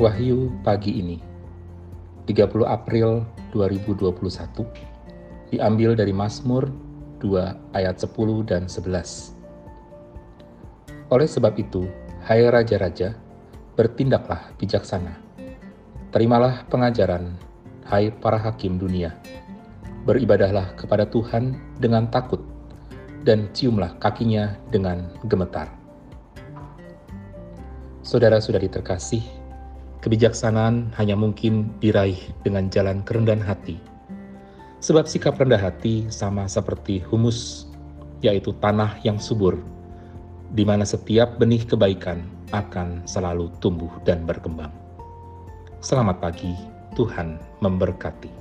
Wahyu pagi ini 30 April 2021 diambil dari Mazmur 2 ayat 10 dan 11. Oleh sebab itu, hai raja-raja, bertindaklah bijaksana. Terimalah pengajaran, hai para hakim dunia. Beribadahlah kepada Tuhan dengan takut dan ciumlah kakinya dengan gemetar. Saudara-saudari terkasih, kebijaksanaan hanya mungkin diraih dengan jalan kerendahan hati. Sebab sikap rendah hati sama seperti humus, yaitu tanah yang subur, di mana setiap benih kebaikan akan selalu tumbuh dan berkembang. Selamat pagi, Tuhan memberkati.